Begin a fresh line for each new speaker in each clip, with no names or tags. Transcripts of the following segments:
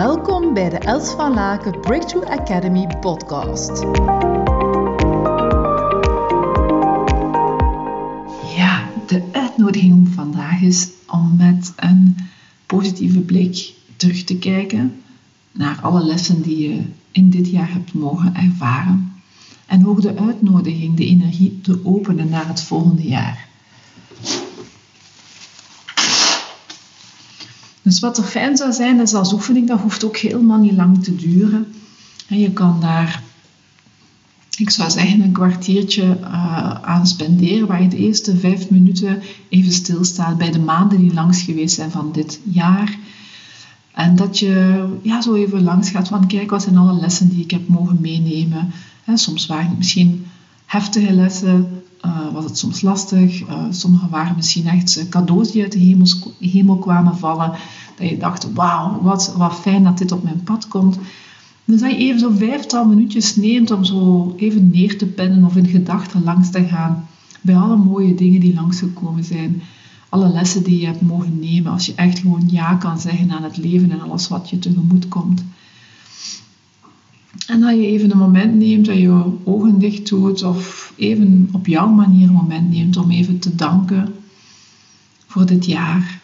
Welkom bij de Els van Laken Breakthrough Academy podcast.
Ja, de uitnodiging vandaag is om met een positieve blik terug te kijken naar alle lessen die je in dit jaar hebt mogen ervaren. En ook de uitnodiging, de energie te openen naar het volgende jaar. Dus wat er fijn zou zijn, is als oefening, dat hoeft ook helemaal niet lang te duren. En je kan daar, ik zou zeggen, een kwartiertje uh, aan spenderen, waar je de eerste vijf minuten even stilstaat bij de maanden die langs geweest zijn van dit jaar. En dat je ja, zo even langs gaat van, kijk, wat zijn alle lessen die ik heb mogen meenemen. En soms waren het misschien heftige lessen, uh, was het soms lastig. Uh, sommige waren misschien echt cadeaus die uit de hemel, hemel kwamen vallen. Dat je dacht, wauw, wat, wat fijn dat dit op mijn pad komt. Dus dat je even zo'n vijftal minuutjes neemt om zo even neer te pennen of in gedachten langs te gaan bij alle mooie dingen die langsgekomen zijn. Alle lessen die je hebt mogen nemen. Als je echt gewoon ja kan zeggen aan het leven en alles wat je tegemoet komt. En dat je even een moment neemt, dat je je ogen dicht doet of even op jouw manier een moment neemt om even te danken voor dit jaar.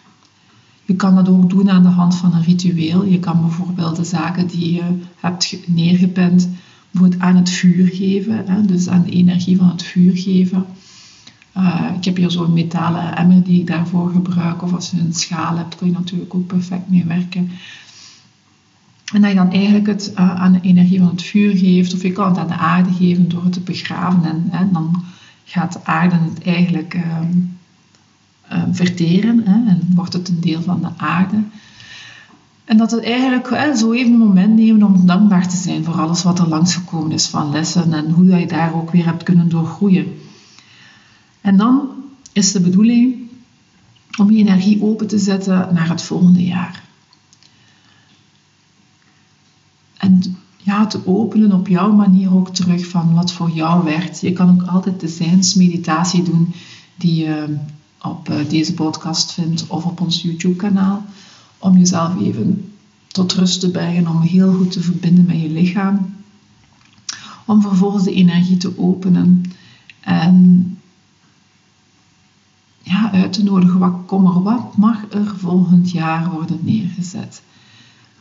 Je kan dat ook doen aan de hand van een ritueel. Je kan bijvoorbeeld de zaken die je hebt neergepend aan het vuur geven, hè, dus aan de energie van het vuur geven. Uh, ik heb hier zo'n metalen emmer die ik daarvoor gebruik, of als je een schaal hebt, kun je natuurlijk ook perfect mee werken. En dat je dan eigenlijk het uh, aan de energie van het vuur geeft, of je kan het aan de aarde geven door het te begraven. En, dan gaat de aarde het eigenlijk uh, uh, verteren hè, en wordt het een deel van de aarde. En dat het eigenlijk zo even een moment nemen om dankbaar te zijn voor alles wat er langsgekomen is van lessen en hoe dat je daar ook weer hebt kunnen doorgroeien. En dan is de bedoeling om je energie open te zetten naar het volgende jaar. En ja, te openen op jouw manier ook terug van wat voor jou werkt. Je kan ook altijd de zijnsmeditatie doen die je op eh, deze podcast vindt of op ons YouTube-kanaal. Om jezelf even tot rust te brengen, om heel goed te verbinden met je lichaam. Om vervolgens de energie te openen en ja, uit te nodigen wat kommer, wat mag er volgend jaar worden neergezet.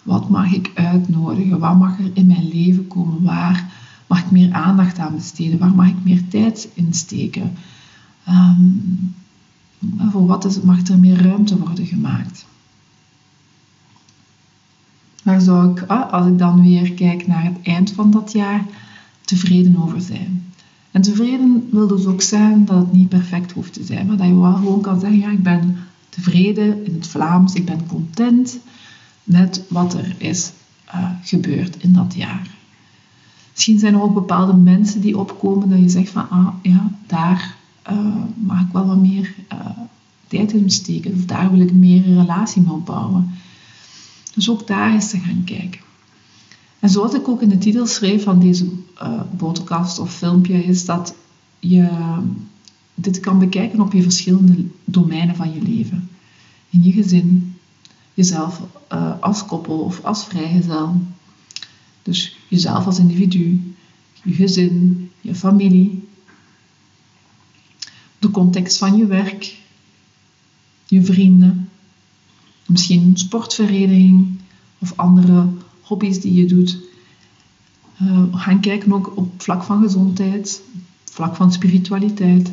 Wat mag ik uitnodigen? Wat mag er in mijn leven komen? Waar mag ik meer aandacht aan besteden? Waar mag ik meer tijd in steken? Um, voor wat is, mag er meer ruimte worden gemaakt? Waar zou ik, ah, als ik dan weer kijk naar het eind van dat jaar, tevreden over zijn? En tevreden wil dus ook zijn dat het niet perfect hoeft te zijn, maar dat je wel gewoon kan zeggen, ja, ik ben tevreden in het Vlaams, ik ben content met wat er is uh, gebeurd in dat jaar. Misschien zijn er ook bepaalde mensen die opkomen dat je zegt van, ah ja, daar uh, mag ik wel wat meer uh, tijd in steken. Of daar wil ik meer een relatie mee opbouwen. Dus ook daar eens te gaan kijken. En zoals ik ook in de titel schreef van deze uh, podcast of filmpje, is dat je dit kan bekijken op je verschillende domeinen van je leven. In je gezin, jezelf uh, als koppel of als vrijgezel. Dus jezelf als individu, je gezin, je familie, de context van je werk, je vrienden, misschien een sportvereniging of andere hobby's die je doet. Uh, gaan kijken ook op vlak van gezondheid, vlak van spiritualiteit.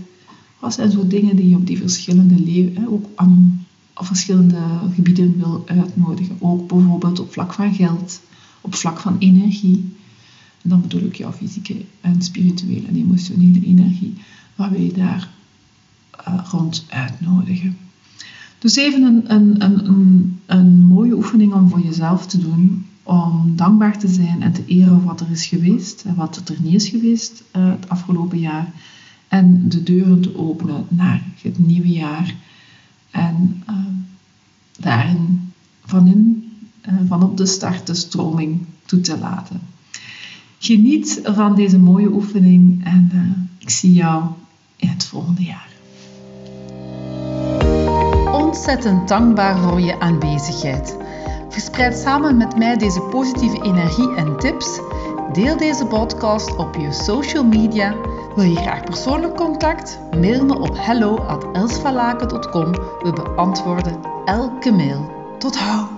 Wat zijn zo dingen die je op die verschillende leven, ook aan op verschillende gebieden wil uitnodigen. Ook bijvoorbeeld op vlak van geld, op vlak van energie. En dan bedoel ik jouw fysieke en spirituele en emotionele energie. Waar wil je daar uh, rond uitnodigen? Dus even een, een, een, een, mooie oefening om voor jezelf te doen. Om dankbaar te zijn en te eren wat er is geweest en wat er niet is geweest uh, het afgelopen jaar. En de deuren te openen naar het nieuwe jaar. En uh, daarin van, in, uh, van op de start de stroming toe te laten. Geniet van deze mooie oefening en uh, ik zie jou in het volgende jaar.
Ontzettend dankbaar voor je aanwezigheid. Verspreid samen met mij deze positieve energie en tips. Deel deze podcast op je social media. Wil je graag persoonlijk contact? Mail me op hello@elsvalaken.com. We beantwoorden elke mail. Tot hou!